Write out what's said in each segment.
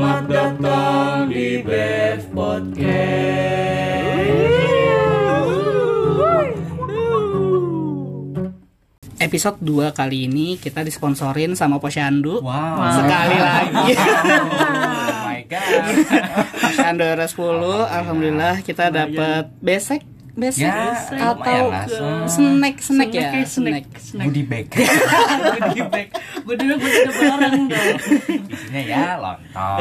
Selamat datang di Bev Episode 2 kali ini kita disponsorin sama Posyandu. Wow. Sekali lagi. Oh my god. Posyandu R10 alhamdulillah kita dapat besek besek Ya, atau snack snack ya kayak snack, snack. Goodie bag. Goodie bag. Gue dulu gue tidak barang dong. Isinya ya lontong.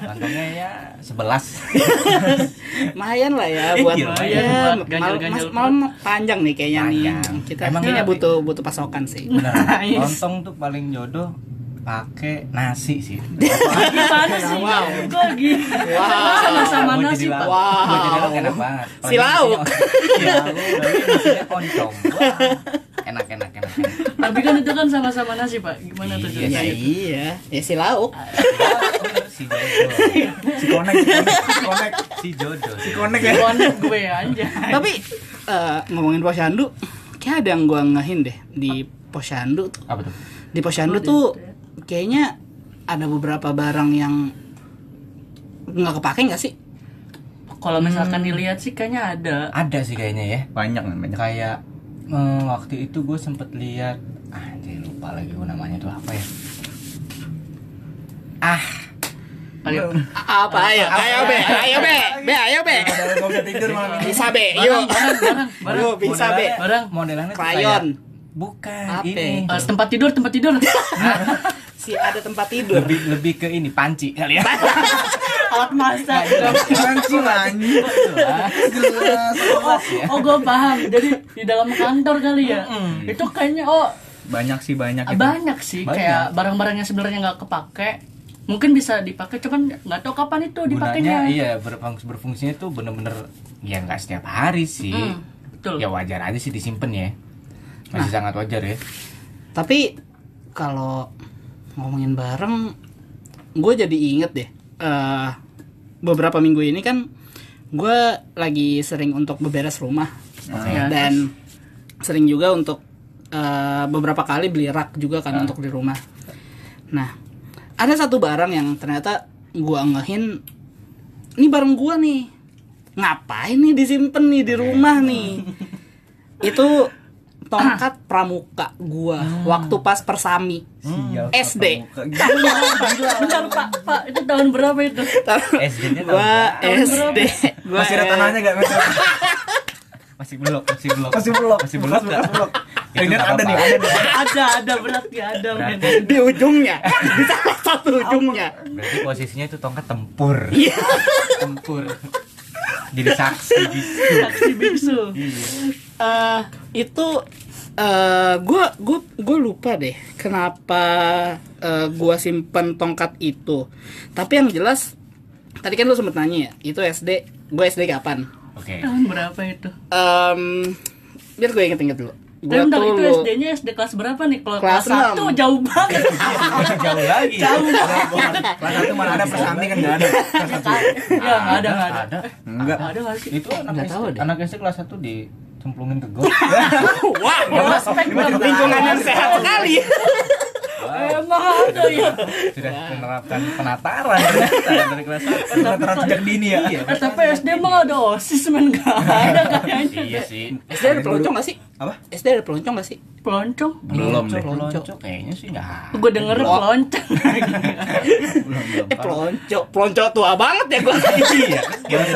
Lontongnya ya 11. lumayan lah ya buat Iya, ya, lumayan buat mal- ganjal-ganjal mas- malam panjang nih kayaknya Panjang. nih kita Emang kayaknya butuh butuh pasokan sih Bener. Lontong tuh paling jodoh pakai nasi sih. Gimana sih? Wow. Kok gitu? Sama-sama Gua nasi, jadi Pak. lauk. Wow. Gua jadi lauk enak banget. Si lauk. Iya, isinya oncom. Wah, Enak enak enak. enak. Tapi kan itu kan sama-sama nasi, Pak. Gimana tuh Iya, ya ceritanya? iya ya si lauk si jodoh. si konek si konek si konek Si jodoh. si konek ya Konek gue aja. tapi eh, ngomongin Posyandu kayak ada yang gua ngehin deh di Posyandu tuh Apa tuh? di Posyandu tuh kayaknya ada beberapa barang yang nggak kepake nggak sih? Kalau misalkan dilihat sih kayaknya ada. Ada sih kayaknya ya. banyak banyak Kayak eh, waktu itu gue sempet lihat anjir lupa lagi gue namanya tuh apa ya. Ah. Ayo. apa ayo ayo be. Ayo be. Be ayo be. Bisa tidur malam ini bisa be yuk Barang, bisa be. Modelannya- Barang. modelannya Krayon. bukan Apa? ini. Eh, tempat tidur, tempat tidur. si ada tempat tidur. Lebih lebih ke ini panci kali ya. Alat masak. panci anjing jelas Oh, oh gue paham. Jadi di dalam kantor kali ya. Itu kayaknya oh banyak sih banyak itu. banyak sih. Banyak. kayak barang-barang yang sebenarnya nggak kepake mungkin bisa dipakai cuman nggak tahu kapan itu dipakainya. Gunanya iya berfungsi berfungsinya tuh bener-bener ya nggak setiap hari sih. Hmm, betul. Ya wajar aja sih disimpan ya. Masih sangat wajar ya. Tapi kalau ngomongin bareng gue jadi inget deh eh beberapa minggu ini kan gue lagi sering untuk beberes rumah. Ya, dan sering juga untuk eh, beberapa kali beli rak juga kan untuk di rumah. Nah ada satu barang yang ternyata gue ngehin ini barang gue nih ngapain nih disimpan nih di rumah nih? Itu tongkat pramuka gua waktu pas persami Sial, SD. Gila, bentar pak. Pak itu tahun berapa itu? SD-nya gua? SD gua masih ada tanahnya gak Mas? masih belum masih belum masih belum masih belum bekas belum Itu ini ada nih ada nih. Ada ada. Berarti ada men. Di ujungnya. Di salah satu ujungnya. Berarti posisinya itu tongkat tempur. Iya. tempur. Jadi saksi gitu saksi biksu Eh, itu eh gua gua gua lupa deh kenapa eh, gua simpen tongkat itu tapi yang jelas tadi kan lu sempet nanya ya itu SD gua SD kapan oke tahun berapa itu Em, biar gue inget-inget dulu bentar, tuh itu SD-nya SD kelas berapa nih? Kalau Kelas kelas satu jauh banget. jauh lagi jauh. kelas satu mana ada persami kan nggak ada kelas satu Ya nggak ada nggak ada. ada enggak Ada nggak sih? itu anak SD tahu deh. anak SD kelas 1 dicemplungin ke got wah lingkungan yang sehat sekali Emang ada ya. sudah menerapkan penataran dari kelas 1 Rata-rata sejak dini ya? iya tapi SD mah ada osis men. Nggak ada kayaknya. iya sih. SD ada peloncong gak sih? Apa? SD ada peloncong gak sih? Peloncong. belum deh pelonco kayaknya sih enggak Gue denger peloncong. eh pelonco pelonco tua banget ya gue iya.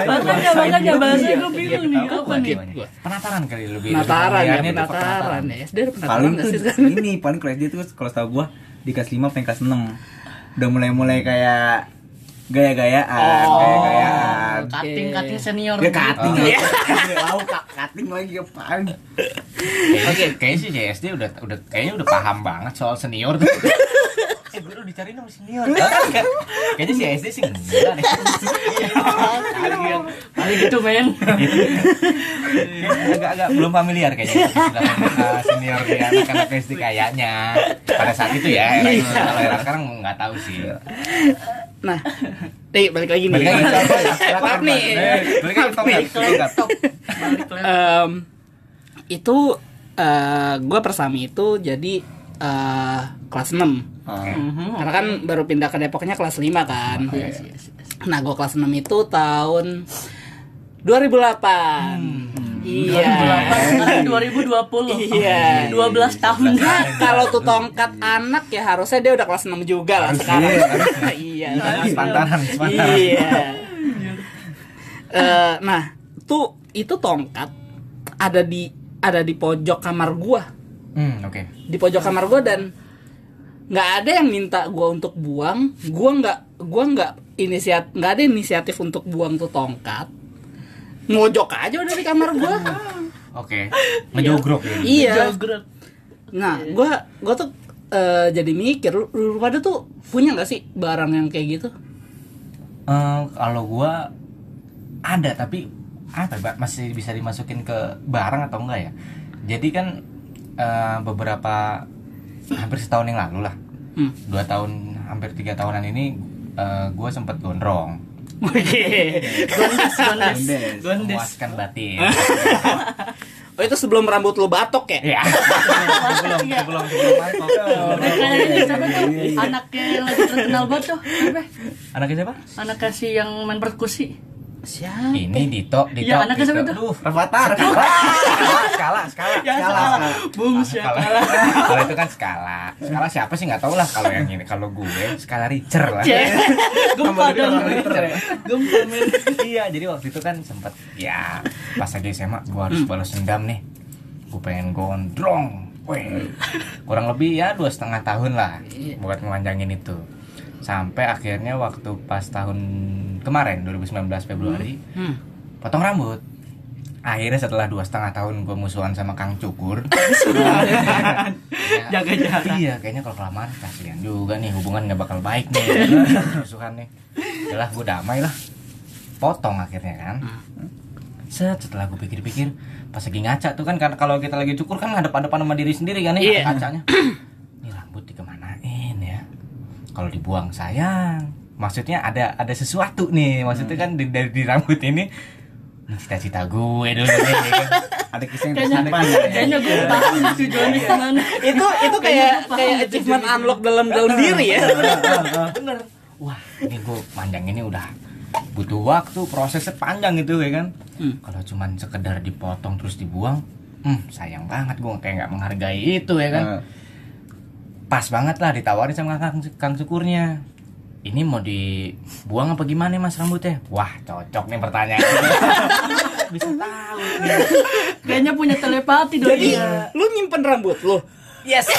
Makanya makanya bahasa gue bingung nih Tahu apa nih? penataran kali lebih penataran ya penataran. ya SD ada penataran paling gak tuh sih ini paling kelas dia tuh kalau tau gua di kelas 5 sampai kelas 6 udah mulai-mulai kayak gaya-gayaan Oh. gaya-gayaan Cutting cutting senior. Gak cutting Oh. ya. Tahu kak cutting lagi apaan? Oke, kayaknya sih JSD udah udah kayaknya udah paham banget soal senior tuh. eh, udah dicariin sama senior. Enggak. Kayaknya si SD sih enggak deh. Kali gitu men. Agak-agak belum familiar kayaknya uh, senior di anak-anak SD kayaknya. Pada saat itu ya, itu. kalau era sekarang nggak tahu sih. nah nih balik lagi nih Balik lagi. maaf nih Eh, balik lagi Maaf nih. tongkat, tongkat. Balik lagi. Em, itu gue persami itu jadi eh, kelas 6 Karena kan baru pindah ke Depoknya kelas 5 kan. Yes, yes, yes. Nah, gue kelas 6 itu tahun 2008. Iya. 2008 sekarang 2020 Iya. 12 tahun Nah, kalau tuh tongkat anak ya harusnya dia udah kelas 6 juga lah sekarang. Iya. Sepantaran, sepantaran. Iya. Eh, nah, tuh itu tongkat ada di ada di pojok kamar gua. Hmm, oke. Di pojok kamar gua dan nggak ada yang minta gua untuk buang. Gua nggak gua nggak inisiat nggak ada inisiatif untuk buang tuh tongkat. Ngojok aja udah di kamar gua. Oke. Ngejogrok ya. iya. Jogrok. Nah, gua gua tuh eh, jadi mikir lu, lu pada tuh punya nggak sih barang yang kayak gitu? Eh, kalau gua ada tapi apa ya, Pak? masih bisa dimasukin ke barang atau enggak ya? Jadi kan eh, beberapa hampir setahun yang lalu lah, Hmm. dua tahun hampir tiga tahunan ini eh, gua sempet gondrong, Gondes, gondes. Gondes. Gondes. memuaskan batin. Oh itu sebelum rambut lu batok ya? ya. belum, Iya. belum, belum mantap. Eh, kayaknya siapa tuh? Anaknya yang lagi terkenal banget tuh. Anaknya siapa? Anaknya si yang main perkusi. Siapa? Ini Dito, Dito. Iya, anaknya siapa Dito. tuh? Aduh, Rafathar. skala, skala, skala. Ya, Skala. Bung skala. siapa? Kalau itu kan skala. Skala siapa sih nggak tahu lah kalau yang ini. Kalau gue skala Richter lah. Gempa dong. Gempa men. Iya, jadi waktu itu kan sempat ya pas lagi SMA gue harus balas dendam nih. Gue pengen gondrong. Weh, kurang lebih ya dua setengah tahun lah buat ngelanjangin itu. Sampai akhirnya waktu pas tahun kemarin 2019 Februari Hmm. potong rambut. Akhirnya setelah dua setengah tahun gue musuhan sama Kang Cukur. Jaga jarak. Iya, kayaknya kalau kelamaan kasihan juga nih hubungan nggak bakal baik nih. Musuhan nih. Yalah, gue damai lah. Potong akhirnya kan. Set, setelah gue pikir-pikir, pas lagi ngaca tuh kan karena kalau kita lagi cukur kan ngadep-hadapan sama diri sendiri kan nih Iya. kacanya. Ini rambut dikemanain ya? Kalau dibuang sayang. Maksudnya ada ada sesuatu nih. Maksudnya kan di, dari di rambut ini ini cita-cita gue dulu nih. kan. Ada kisah yang Kayaknya, tersimpan ya. kayaknya gue paham nih tujuannya ke mana. itu itu kayak kayak achievement unlock dalam dalam diri ya. bener wah ini gue panjang ini udah butuh waktu prosesnya panjang gitu ya kan Hmm. kalau cuman sekedar dipotong terus dibuang hmm, sayang banget gue kayak nggak menghargai itu ya kan Eh, pas banget lah ditawarin sama kang, kang syukurnya ini mau dibuang apa gimana mas rambutnya wah cocok nih pertanyaan bisa tahu nih. Kayaknya punya telepati dong Jadi dia. lu nyimpen rambut lu. yes.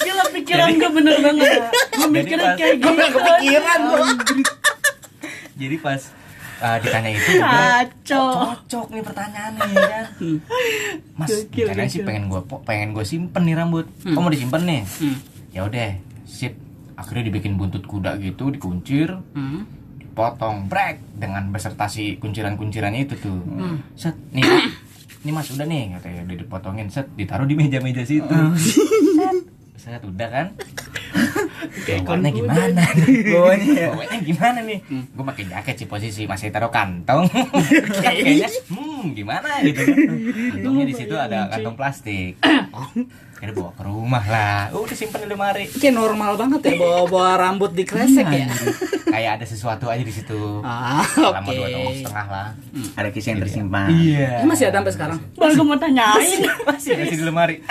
Gila pikiran gue bener banget. Gue mikirnya pas- kayak Gue gini. nggak kepikiran jadi pas uh, ditanya itu bilang, Kacau. cocok nih pertanyaannya ya kan mas Gokil, rencananya sih pengen gue pengen gue simpen nih rambut Hmm. oh mau disimpan nih Hmm. ya udah sip akhirnya dibikin buntut kuda gitu dikuncir Hmm. dipotong brek dengan beserta si kunciran-kuncirannya itu tuh Hmm. set nih ini mas udah nih katanya udah dipotongin set ditaruh di meja-meja situ Hmm. set set udah kan Kayak gimana Bawanya ya. Bawanya gimana nih? Hmm. Gue pakai jaket sih posisi masih taruh kantong. Kayaknya hmm gimana gitu kan. Untungnya di situ ada kantong plastik. Akhirnya bawa ke rumah lah. Udah simpen di lemari. Kayak normal banget ya bawa bawa rambut di kresek ya. Kayak ada sesuatu aja di situ. Ah, Selama dua tahun setengah lah. Ada kisah yang tersimpan. Iya. Ini masih ada sampai sekarang. Baru gue mau tanyain. Masih masih di lemari.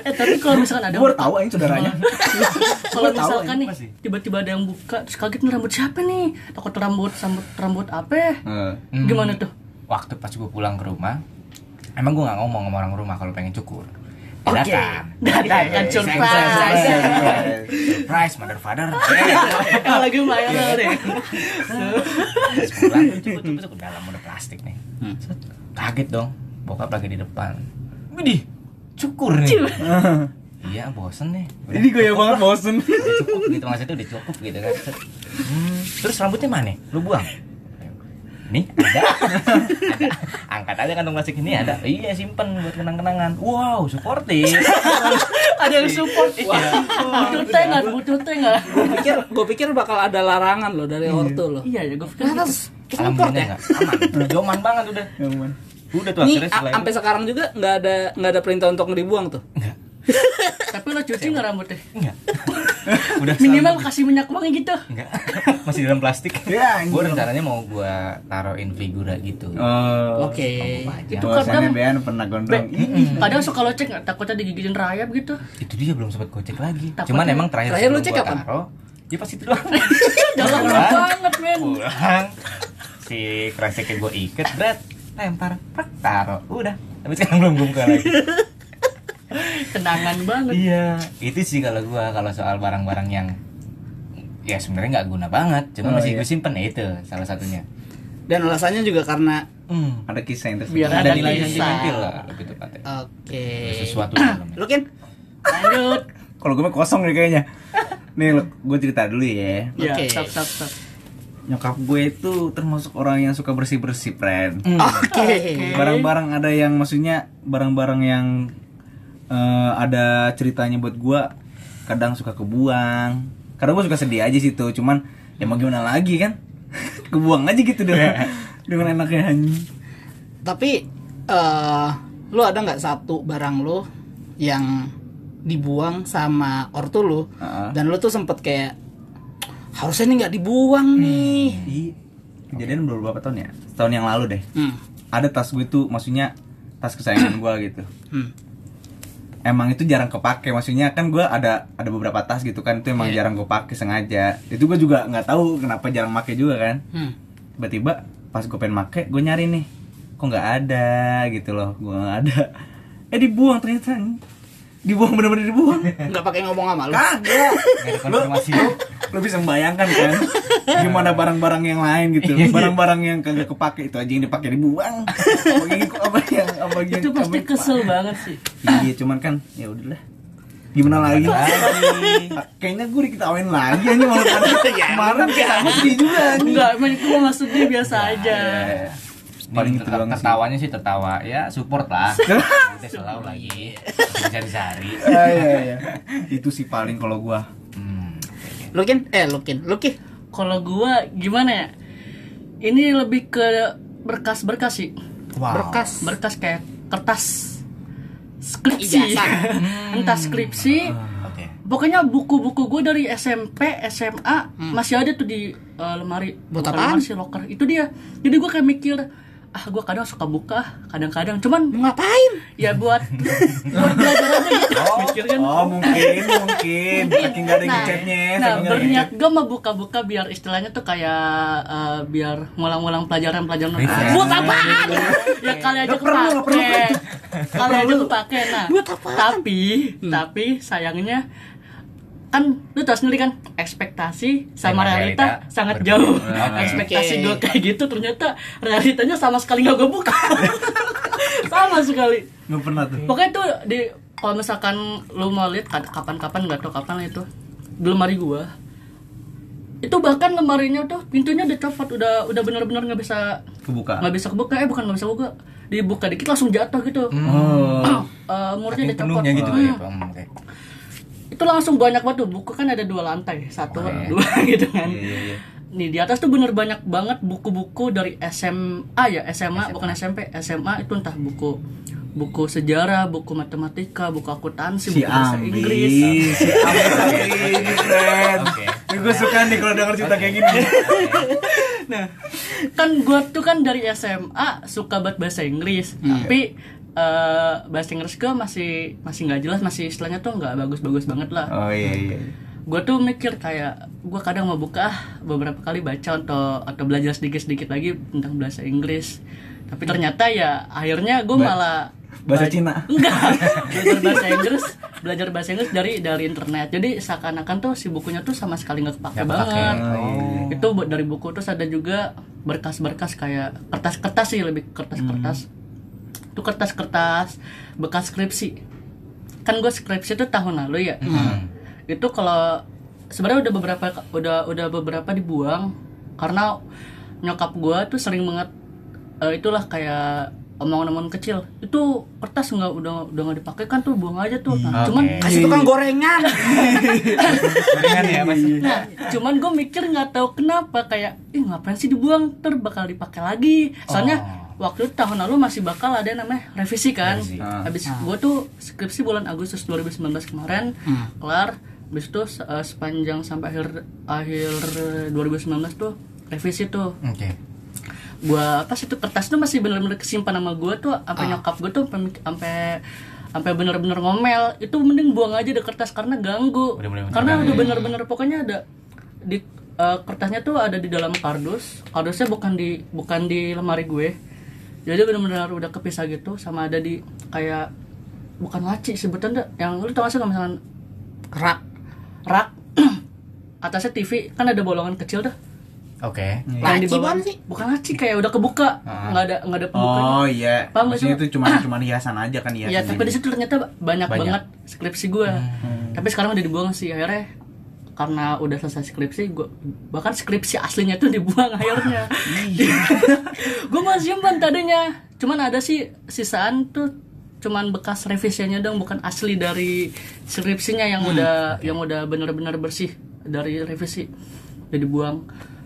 Eh tapi kalau misalkan ada Gue tahu ini saudaranya. kalau misalkan nih tiba-tiba ada yang buka terus kaget nih rambut siapa nih takut rambut rambut rambut apa Hmm. gimana tuh Waktu pas gue pulang ke rumah, emang gue nggak ngomong sama orang rumah kalau pengen cukur. Oke. Dadakan. Dadakan, surprise. surprise. Surprise, mother father. kalau lagi main deh Terus pulang cepet cepet ke dalam udah plastik nih Hmm. Kaget dong bokap lagi di depan Widih cukur nih iya bosen nih Udah Ini gue ya banget lah. bosen. udah cukup gitu maksudnya udah cukup gitu kan. Hmm, terus rambutnya mana lu buang nih ada ada angkat aja kantong plastik ini ada iya simpen buat kenang-kenangan wow supportif ada yang support Iya. butuh teh nggak butuh teh nggak Gue pikir gue pikir bakal ada larangan loh dari ortu loh. iya ya gue pikir gitu. support alhamdulillah ya. nggak aman joman banget udah udah tuh Nih akhirnya sampai sekarang juga nggak ada nggak ada perintah untuk dibuang tuh. Enggak. Tapi lo cuci nggak rambutnya Enggak. Udah minimal selalu- kasih minyak wangi gitu enggak. Masih dalam plastik. Ya. Gue rencananya mau gua taruhin figura gitu. Oh. Oke. Pajang. Itu kadang- Bean pernah gondrong. Be, kadang suka lo cek nggak takutnya digigitin rayap gitu Itu dia belum sempat gocek lagi. Takutnya- Cuman emang terakhir Terakhir sebelum cek gua kapan? taruh, Ya pas itu doang. jalan Pulang. banget men Pulang. Si kreseknya gue iket, berat. Lempar, prak, taruh. Udah. Tapi sekarang belum gue buka lagi. kenangan banget Iya, itu sih kalau gua kalau soal barang-barang yang ya sebenarnya nggak guna banget, cuma Oh, masih iya. gue simpen ya itu salah satunya. Dan alasannya juga karena Hmm. Ada kisah yang tersebut. Biar Ada ada nilai sentimental lah lebih tepatnya. oke. Sesuatu di dalamnya. Lu Kin? lanjut Kalau gue mah kosong nih kayaknya. Nih, gue cerita dulu ya. ya Oke. stop stop stop Nyokap gue itu termasuk orang yang suka bersih-bersih, friend. Hmm. Oke. Barang-barang ada yang maksudnya barang-barang yang eh, ada ceritanya buat gua kadang suka kebuang. Kadang gua suka sedih aja situ, cuman ya mau gimana lagi kan? kebuang aja gitu deh. Dengan enaknya anjing. Tapi eh lu ada nggak satu barang lu yang dibuang sama ortu lu Heeh. dan lu tuh sempet kayak harusnya nih nggak dibuang nih. Ih, kejadian beberapa tahun ya? Tahun yang lalu deh. Hmm. Ada tas gue tuh maksudnya tas kesayangan gua gitu. Hmm. Emang itu jarang kepake, maksudnya kan gua ada ada beberapa tas gitu kan itu emang Iya. jarang gue pakai sengaja. Itu gue juga nggak tahu kenapa jarang make juga kan. Hmm. tiba-tiba pas gue pengen make gue nyari nih kok nggak ada gitu loh gue nggak ada eh dibuang ternyata dibuang bener-bener dibuang. Nggak pakai ngomong sama lu. kagak. Nggak ada konfirmasi. lo bisa membayangkan kan? Gimana barang-barang yang lain gitu. Barang-barang yang kagak kepake itu aja yang dipakai dibuang. Apa yang apa yang apa yang itu pasti kesel banget sih. Iya cuman kan ya udahlah. Gimana lagi? Kayaknya gue diketawain lagi aja malah kemarin kayak sama sedih juga enggak emang itu mah maksudnya biasa aja. Iya. Paling paling itu doang sih tertawanya sih tertawa ya support lah. Nanti selalu lagi bisa dicari. Ah, iya, iya. itu sih paling kalau gua Hmm. Lu Kin? Eh lu Kin, lu Ki. kalau gua gimana ya ini lebih ke berkas-berkas sih Berkas. berkas kayak kertas skripsi Ijazah. entah skripsi Oke. pokoknya buku-buku gue dari SMP SMA masih ada tuh di uh, lemari Buat lemari sih locker itu dia jadi gue kayak mikir ah gue kadang suka buka kadang-kadang. Cuman Mau ngapain? ya buat buat belajar aja gitu. Mikir kan. oh mungkin mungkin. Saking gak ada nah yang berniat gue mau buka-buka biar istilahnya tuh kayak uh, biar ngulang-ngulang pelajaran-pelajaran. Buat apaan? Ya kali aja kepake. Kali aja kepake nah. Buat apaan? tapi tapi sayangnya kan lu tau sendiri kan ekspektasi Sama realita, realita sangat berbeda. jauh Oke. ekspektasi Oke. gue kayak gitu ternyata realitanya sama sekali gak gue buka sama sekali nggak pernah tuh Pokoknya tuh di kalau misalkan lu mau lihat kapan-kapan nggak tahu kapan itu di lemari gua itu bahkan lemarinya tuh pintunya udah copot udah udah bener-bener nggak bisa kebuka nggak bisa kebuka eh bukan nggak bisa buka dibuka dikit langsung jatuh gitu oh Eh, murnya udah copot gitu Hmm. ya. Hmm, oke. Itu langsung banyak banget tuh. Buku kan ada dua lantai satu Oke. dua gitu kan. Iya iya iya. Nih di atas tuh bener banyak banget buku-buku dari SMA ya SMA, bukan SMP SMA itu entah buku buku sejarah buku matematika buku akuntansi si buku bahasa Ambi Inggris. si Ambi Oke. Ini gue suka nih kalau denger cerita kayak gini. Kan gua tuh kan dari SMA suka banget bahasa Inggris. Tapi eh, bahasa Inggris gua masih masih nggak jelas masih istilahnya tuh nggak bagus-bagus banget lah oh iya iya gue tuh mikir kayak gue kadang mau buka beberapa kali baca atau atau belajar sedikit sedikit lagi tentang bahasa Inggris tapi ternyata ya akhirnya gue Ba- malah bahasa ba- Cina. enggak belajar bahasa Inggris belajar bahasa Inggris dari dari internet jadi seakan-akan tuh si bukunya tuh sama sekali nggak kepake kepake. banget Oh. itu buat dari buku terus ada juga berkas-berkas kayak kertas-kertas sih lebih ke kertas-kertas itu kertas-kertas bekas skripsi. Kan gue skripsi tuh tahun lalu ya. Itu kalau sebenarnya udah beberapa udah udah beberapa dibuang karena nyokap gue tuh sering banget eh, itulah kayak omongan-omongan kecil. Itu kertas nggak udah udah nggak dipakai kan tuh buang aja tuh. Nah, Oke. cuman Kasih tukang gorengan. Gorengan ya mas. Nah, cuman gue mikir nggak tahu kenapa kayak, ih ngapain sih dibuang, ter bakal dipakai lagi. Soalnya waktu itu tahun lalu masih bakal ada yang namanya revisi kan Revisi. Ah. habis gue tuh skripsi bulan Agustus 2019 kemarin Hmm. kelar habis itu eh, sepanjang sampai akhir akhir 2019 tuh revisi tuh Oke. gua apa sih tuh kertas tuh masih bener-bener kesimpan sama gua tuh sampai Ah. nyokap gua tuh sampai- sampai bener-bener ngomel itu mending buang aja deh kertas karena ganggu Bener-bener karena mengganggu. udah bener-bener pokoknya ada di eh, kertasnya tuh ada di dalam kardus kardusnya bukan di bukan di lemari gue jadi bener-bener udah kepisah gitu sama ada di kayak bukan laci sebutan dah yang lu tau gak sih kalau misalkan rak rak atasnya TV kan ada bolongan kecil dah Oke. yang Laci di bawah apaan sih? bukan laci kayak udah kebuka Ah. nggak ada nggak ada pembukanya Oh iya. Paham Maksudnya itu cuma cuma hiasan aja kan hiasan. Iya, tapi di situ ternyata banyak, Banyak. banget skripsi gue. Tapi sekarang udah dibuang sih akhirnya karena udah selesai skripsi gue bahkan skripsi aslinya tuh dibuang akhirnya. gue masih simpan tadinya. Cuman ada sih sisaan tuh cuman bekas revisinya dong bukan asli dari skripsinya yang udah yang udah bener-bener bersih dari revisi. Udah dibuang.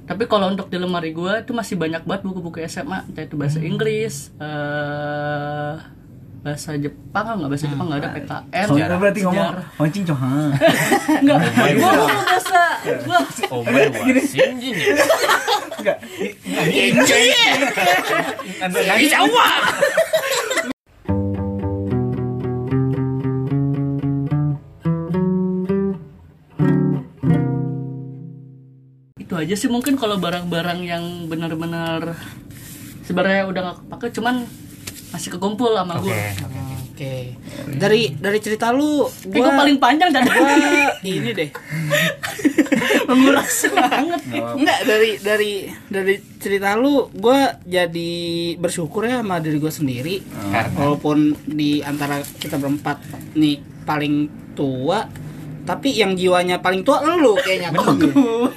Tapi kalau untuk di lemari gue itu masih banyak banget buku-buku SMA entah itu bahasa Inggris eh bahasa Jepang nggak? Bahasa Jepang nggak ada PKN Soalnya berarti ngomong mancing coha. Enggak, gua ngomong bahasa gua. Oh my Shinjin ya. Enggak. Lagi Jawa. itu aja sih mungkin kalau barang-barang yang benar-benar sebenarnya udah nggak kepake cuman masih kekumpul sama Oke. gua. oke dari dari cerita lu Tapi gua gua paling panjang dan gua ini deh menguras banget. Enggak dari dari dari cerita lu gue jadi bersyukur ya sama diri gue sendiri Karena walaupun di antara kita berempat nih paling tua tapi yang jiwanya paling tua lu kayaknya lu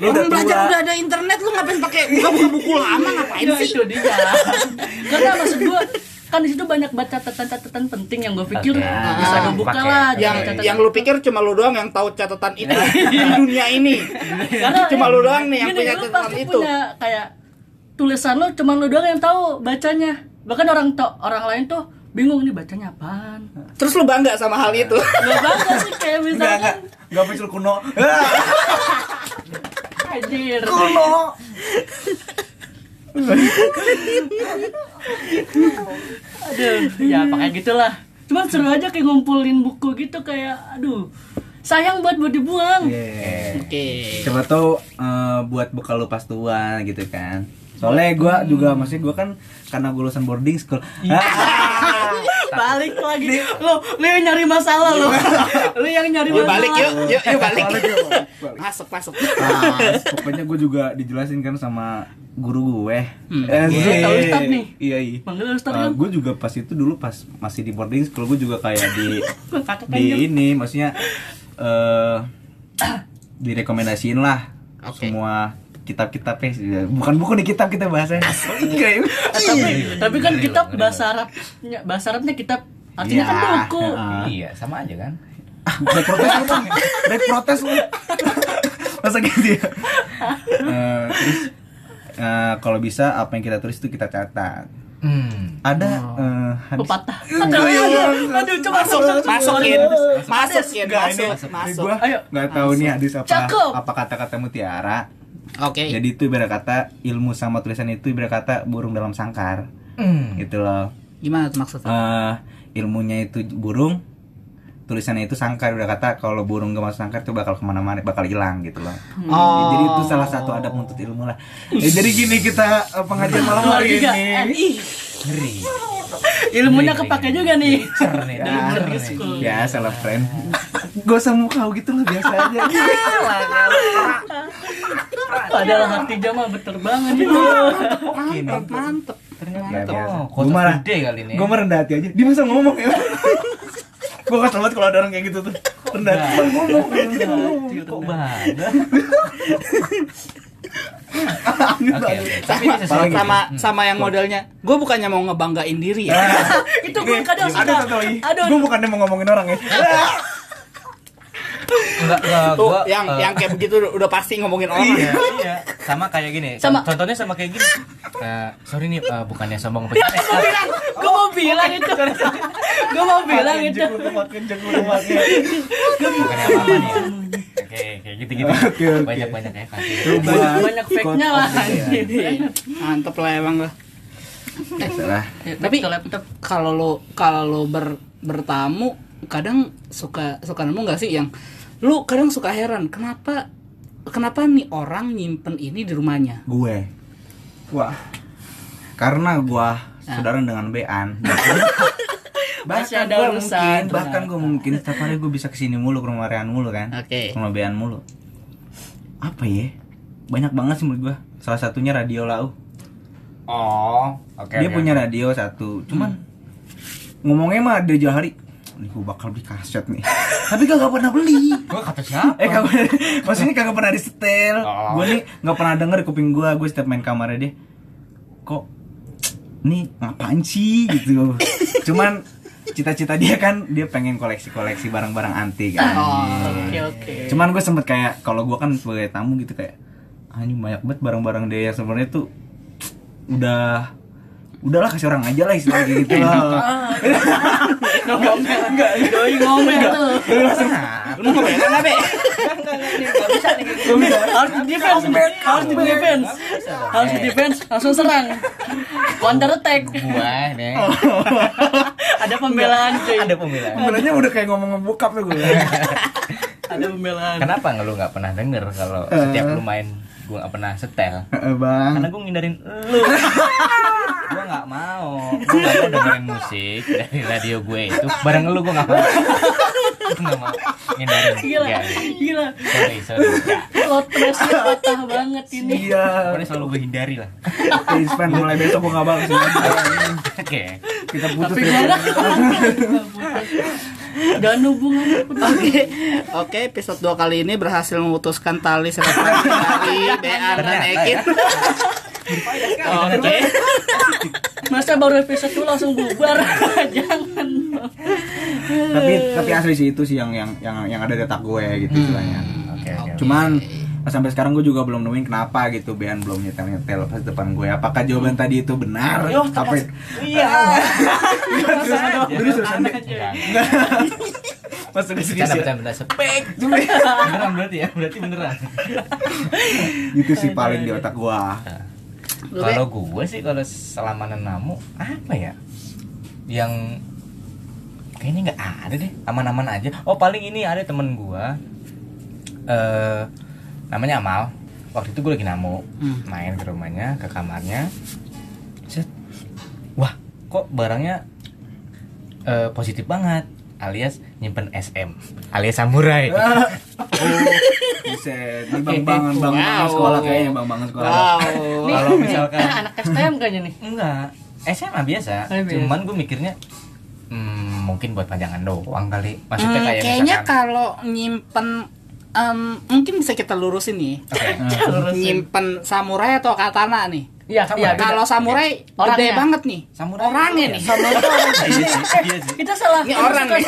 udah belajar tua. udah ada internet lu ngapain pakai buka-buka buku lama ngapain Itu, sih itu dia. Karena maksud gua kan di situ banyak baca catatan-catatan penting yang gue pikir Oke. bisa gue buka lah yang catatan- yang lu pikir cuma lu doang yang tahu catatan itu di dunia ini Karena cuma lu doang nih yang gini, punya lu catatan pasti itu punya kayak tulisan lu cuma lu doang yang tahu bacanya bahkan orang to orang lain tuh bingung nih bacanya apaan terus lu bangga sama hal itu nggak bangga sih kayak misalkan enggak. Enggak pensil kuno. anjir Kuno. Aduh ya pakai gitulah. Cuman seru aja kayak ngumpulin buku gitu kayak aduh sayang buat buat dibuang. Iya. oke. Coba tahu eh, buat bekal lu pas tua gitu kan. Soalnya gua juga maksudnya gua kan karena gue lulusan boarding school. Ah, balik lagi. Lo lo yang nyari masalah lo lo yang nyari yuk masalah. balik yuk yuk yuk balik. Balik yuk, balik. masuk masuk. Nah, pokoknya gue juga dijelasin kan sama guru gue. Hmm. Eh, Iya, sih. tahu Ustadz nih. Iya, iya. manggil Ustaz Uh, kan gue juga pas itu dulu pas masih di boarding school gue juga kayak di di ini maksudnya eh direkomendasiin lah Oke. semua kitab-kitabnya ya, bukan buku nih kitab kita bahasanya Kayak- tapi tapi kan kitab bahasa Arabnya bahasa Arabnya kitab artinya kan Iya, buku heeh. Iya, sama aja kan. Baik protes lu bang Baik protes lu Masa gitu ya Eh, Terus eh, Kalau bisa apa yang kita tulis itu kita catat Hmm. Ada eh, hadis pepatah Iya, aduh iya, aduh, iya. aduh coba masuk masuk masukin masukin Enggak, masuk masuk gua Ayo. nggak tahu nih hadis apa Cakep. apa kata-kata mutiara. oke Jadi itu ibarat kata ilmu sama tulisan itu ibarat kata burung dalam sangkar. Hmm. Gitu loh. gimana maksudnya Eh ilmunya itu burung, tulisannya itu sangkar udah kata kalau burung gak masuk sangkar itu bakal ke mana-mana bakal hilang gitu loh. Oh. Jadi itu salah satu adab menuntut ilmu lah. Ya, jadi gini kita eh, pengajian malam hari ini. Ngeri. ilmunya Ngeri, kepake juga nih Ya, dalam cer nih. school. biasa lah friend. Gak usah kau gitu lah biasa aja. padahal hatinya mah beter banget itu mantep mantep Ternyata Ya, oh, gede kali ini. Gue merendah hati aja. Dia masa ngomong ya. gue kesel banget kalau ada orang kayak gitu tuh. Rendah hati. Bang, ngomong. Kok bangga? Aneh Oke, banget. oke. Tapi sama gitu. sama sama yang modelnya gue bukannya mau ngebanggain diri ya itu gue kadang Ada suka satu lagi. aduh Gue bukannya mau ngomongin orang ya. Enggak, enggak, tuh gua, yang eh, yang kayak begitu udah pasti ngomongin orang Iya, iya. Sama kayak gini. Sama. Contohnya sama kayak gini. Eh, sorry nih eh, bukannya sombong apa gimana? Gue bilang, gue mau bilang itu. Gue mau bilang itu. apa apa nih ya? oke kayak gitu gitu Oke, oke. banyak banyak ya kasih Banyak banyak fake-nya lah. Mantep lah emang lah. Salah. Ya, Tapi kalau lo kalau lo ber, bertamu kadang suka suka nemu nggak sih yang lu kadang suka heran kenapa kenapa nih orang nyimpen ini di rumahnya Gue. Wah. Karena gua saudara dengan Bean. Bahkan ada gue mungkin, bahkan gue mungkin setiap hari gue bisa ke sini mulu ke rumah Rehan mulu kan. Oke. Ke Rumah Bean mulu. Apa ya? Banyak banget sih menurut gua. Salah satunya radio lau. oh oke Dia oke, punya radio satu. Cuman ngomongnya mah dari jauh hari. Nih gue bakal beli kaset nih. Tapi kagak pernah beli. gua kata siapa Eh kagak pernah, maksudnya kagak pernah disetel. Oh. Gue nih nggak pernah denger di kuping gue. Gue setiap main kamarnya dia, kok nih ngapain sih gitu. Cuman cita-cita dia kan dia pengen koleksi-koleksi barang-barang antik kan. Oke oke. Cuman gue sempet kayak kalau gue kan sebagai tamu gitu kayak anjing banyak banget barang-barang dia yang sebenarnya tuh udah udahlah kasih orang aja lah istilahnya gitu loh. Enggak, doi ngomel tuh. Lu mau ngomongin apa be nggak bisa nih. Harus di defense, harus di defense, harus di defense, langsung serang. Counter attack. gua nih Ada pembelaan cuy. ada pembelaan. Sebenarnya udah kayak ngomong ngebokap tuh gue. Ada pembelaan. kenapa nggak lu nggak pernah denger kalau setiap lu main gua nggak pernah setel? Eh, bang. karena gua ngindarin lu. Gua nggak mau. Gua nggak mau dengerin musik dari radio gue itu. Bareng lu gua nggak mau gua nggak mau ngindarin Gila, Nggak. gila. sorry sorry. Plot twistnya patah banget ini. Iya. pokoknya selalu gue hindari lah Oke, Span mulai besok gue nggak lagi. oke Kita putus Tapi ya. Dan hubungan Oke, oke episode 2 kali ini berhasil memutuskan tali silaturahmi dari Bean dan Oke, Masa baru episode itu langsung bubar? Jangan. Tapi tapi asli sih itu sih yang yang yang yang ada di otak gue gitu istilahnya. oke oke Cuman sampai sekarang gue juga belum nemuin kenapa gitu Bean belum nyetel nyetel pas depan gue. Apakah jawaban tadi itu benar? Apa? iya Jadi seriusan deh. Mas udah serius Bercanda, ya? bercanda, bercanda. Spek. beneran berarti ya berarti beneran Gitu sih paling di otak gua. Kalau gue sih kalau selama nenamu apa ya? Yang kayaknya nggak ada deh aman-aman aja. Oh paling ini ada temen gue eh namanya Amal. Waktu itu gue lagi namu Hmm. main ke rumahnya ke kamarnya. Set. Wah kok barangnya eh, positif banget alias nyimpen SM alias samurai Buset, ini bang bangan bang bangan Wow. sekolah kayaknya bang bangan sekolah. wow. kalau misalkan anak STM kayaknya nih. Enggak, SMA biasa. Oh, biasa. Cuman gue mikirnya hmm, mungkin buat panjangan doang kali. Maksudnya Hmm, kayak kayaknya misalkan kalau nyimpen em, mungkin bisa kita lurusin nih. Oke. Nyimpen samurai atau katana nih. Iya, Sama. iya. Beda. Kalau samurai gede Orangnya. banget nih. Samurai Orangnya nih. ya. Sama itu orang Iya sih, iya sih. Kita salah. Ini orang nih.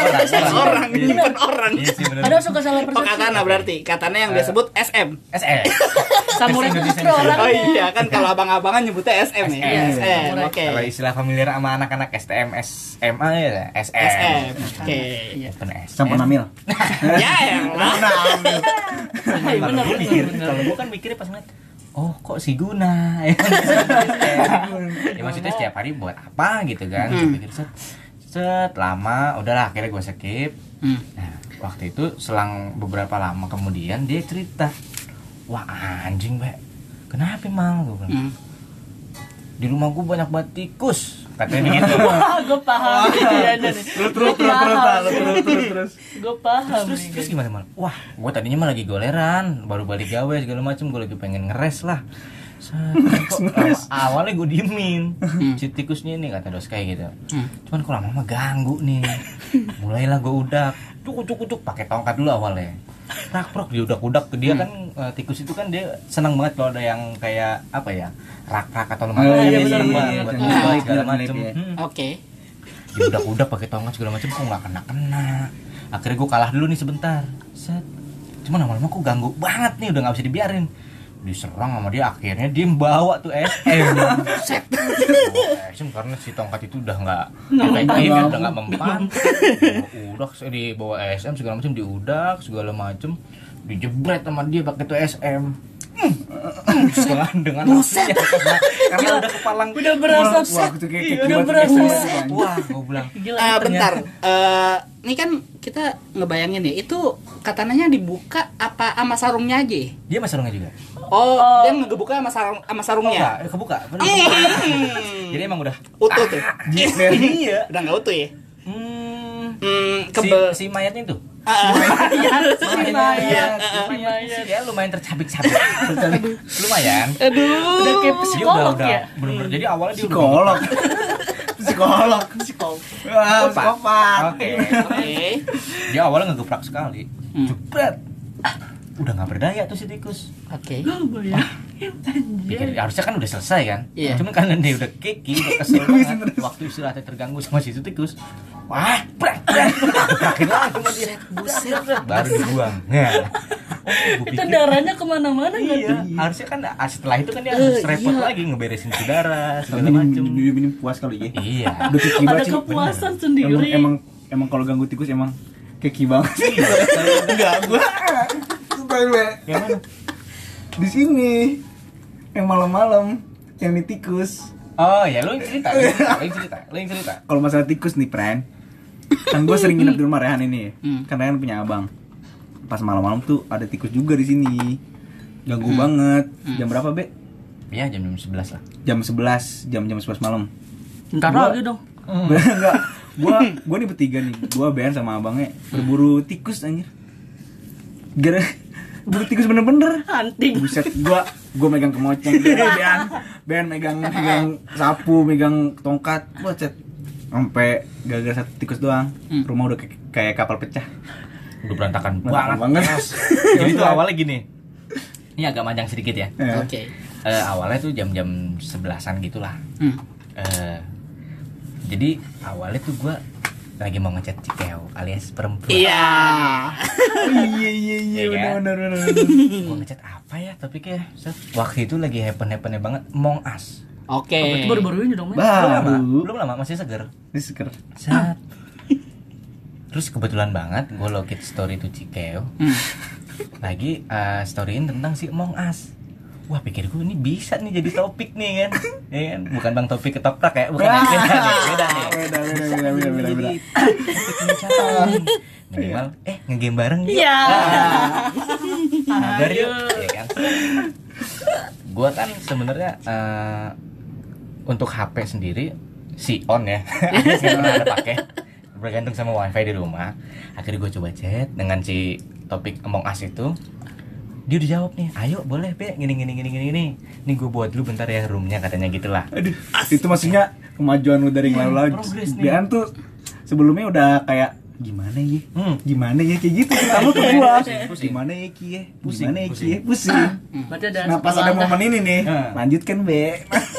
Orang, Iya. nyimpen orang. Iya. Ada suka salah Oh persepsi. katana berarti. Katana yang dia sebut SM. SE. Samurai itu justru orang. Oh iya kan kalau abang-abangan nyebutnya SM ya. SM. SM. Samurai. Oke. Kalau istilah familiar sama anak-anak STM, SMA ya SM. SM. Oke. Iya. Bukan SM. Campur namil. Ya. Iya, Kalau benar, kalau gue kan mikirnya pas ngeliat, oh kok si Guna? Ya maksudnya setiap hari buat apa gitu kan? Hmm. pikir set set lama. Udahlah akhirnya gue skip. Hmm. nah waktu itu selang beberapa lama kemudian dia cerita wah anjing be kenapa emang gue bilang Hmm. di rumah gue banyak banget tikus katanya begitu. Wah, gue paham ini ada nih. Terus terus terus terus terus terus. Gue paham terus terus gimana mal? Wah gue tadinya mah lagi goleran baru balik gawe segala macem gue lagi pengen ngeres lah. Set, awalnya gue diemin. Si tikusnya ini kata dos kayak gitu. Hmm. cuman kok lama-lama ganggu nih. Mulailah gue udak. Cuk cuk cuk pakai tongkat dulu awalnya prak prak dia udak udak ke dia kan eh, tikus itu kan dia senang banget kalau ada yang kayak apa ya rak rak atau lemah. Oh, iya, Dia benar, benar. Ah, ngubah segala iya, macem. iya. Hmm. Oke. udah udah pakai tongkat segala macam kok nggak kena kena akhirnya gue kalah dulu nih sebentar. Set. Cuman lama-lama kok ganggu banget nih udah nggak bisa dibiarin diserang sama dia akhirnya dia bawa tuh SM Bawa SM karena si tongkat itu udah nggak efektif kan udah nggak mempan. Udah dibawa SM segala macam diudak segala macam dijebret sama dia pakai tuh SM dengan dengan Buset. karena, karena udah kepalang udah berasa Wah, wah, Iya, kayak udah berasa kayak set. banget, wah gue bilang Gila, Eh, ternyata. bentar, Eh, ini kan kita ngebayangin ya, itu katananya dibuka apa sama sarungnya aja? dia masih juga Oh, dia ngebuka sama sarung sama oh, sarungnya. enggak eh, kebuka. Hmm. jadi emang udah Utuh tuh. iya Udah nggak utuh ya? hmm, Hmm, si, kebel. si mayatnya itu Iya, Lumayan, Maya. lumayan. Ya lumayan tercabik-cabik lumayan. Aduh. Udah kayak udah psikolog udah ya. bener-bener. Jadi awalnya dia udah psikolog. psikolog. Psikolog. Wah, psikopat. Oke. Oke. dia awalnya ngegeprak sekali. Hmm. jebret. Ah, udah nggak berdaya tuh si tikus. Oke. Pikir, harusnya kan udah selesai kan? Iya. cuman karena dia udah keki udah kesel banget waktu istirahatnya terganggu sama si tikus wah sama dia buset baru dibuang. Oh, gua Itu pikir- darahnya ke mana-mana Iya, harusnya kan ah, setelah itu kan dia Eh, harus repot iya. lagi ngeberesin udara segala macem. ini puas kali ya. Iya. udah Ada kepuasan emang sendiri. emang emang kalau ganggu tikus emang keki banget sih enggak gua. Yang mana? di sini. Yang malam-malam. Yang di tikus. Oh ya, lu yang cerita, lu yang cerita, lu yang cerita, lu yang cerita. kalau masalah tikus nih friend kan gue sering nginep di rumah Rehan ini. Ya Hmm. karena kan punya abang. Pas malam-malam tuh ada tikus juga di sini. Ganggu banget. Jam berapa be? Iya, jam jam sebelas lah. jam 11 jam jam 11 malam. Ntar Gua- lagi dong. enggak gua gua nih bertiga nih. Gua Ben sama abangnya. Berburu tikus anjir. Gara buru tikus bener-bener. Hunting. buset gua gua megang kemoceng. Ben Ben megang megang sapu megang tongkat. Buset sampai gara-gara satu tikus doang Hmm. rumah udah kayak, kayak kapal pecah Udah berantakan banget. banget. Jadi tuh awalnya gini. Ini agak panjang sedikit ya. Eh, Oke. Eh, awalnya tuh jam-jam sebelasan gitulah. Hmm. Eh, jadi awalnya tuh gua lagi mau ngechat Cikeo alias perempuan. Iya. iya iya iya Iya kan? bener bener bener Gua ngechat apa ya topiknya? Set. Waktu itu lagi happen-happennya banget Among Us. Oke. Oh, Itu baru-baru ini dong, Mas. Belum lama, belum lama masih seger. ini seker Set. Terus kebetulan banget gue login story tuh Cikeo Hmm. lagi uh, storyin tentang si Among Us. Wah pikirku ini bisa nih jadi topik nih kan, ya kan? Bukan bang topik ketoprak ya, bukan yang beda nih, beda nih. beda beda beda beda beda beda. Minimal, eh ngegame bareng yuk. Iya. Mabar yuk, ya kan? Gua kan sebenarnya eh, untuk HP sendiri si on ya, sekarang ada pakai bergantung sama wifi di rumah. Akhirnya gue coba chat dengan si topik Among Us itu. Dia udah jawab nih, ayo boleh be, gini gini gini gini. Nih gue buat dulu bentar ya roomnya katanya gitulah. Aduh, itu maksudnya kemajuan lu dari yang Iya, lalu progres lagi. tuh sebelumnya udah kayak gimana ya? Hmm. Gimana ya kayak gitu kamu ke gua. Gimana ya Ki ya? Pusing, Gimana ya Ki pusing. ya? Pusing. Berarti ada Nah, pas ada momen ini nih, Hmm. lanjutkan Be.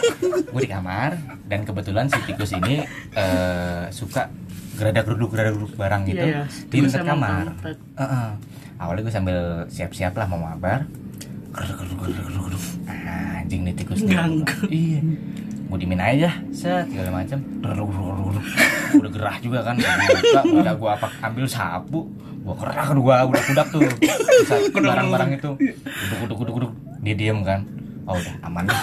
gue di kamar dan kebetulan si tikus ini eh, suka geradak geruduk geradak geruduk barang gitu Iya, iya. di Tikus dekat kamar. kampret. Heeh. Awalnya gue sambil siap-siap lah mau mabar. Anjing nih tikus. nih. Ganggu. Iya. Gue dimin aja, set segala macam. Udah gerah juga kan. Gua buka, udah gue apa ambil sapu, gue kerak gue udah kudak tuh. Barang-barang itu. Guduk guduk guduk guduk. Dia diem kan. Oh udah aman nih.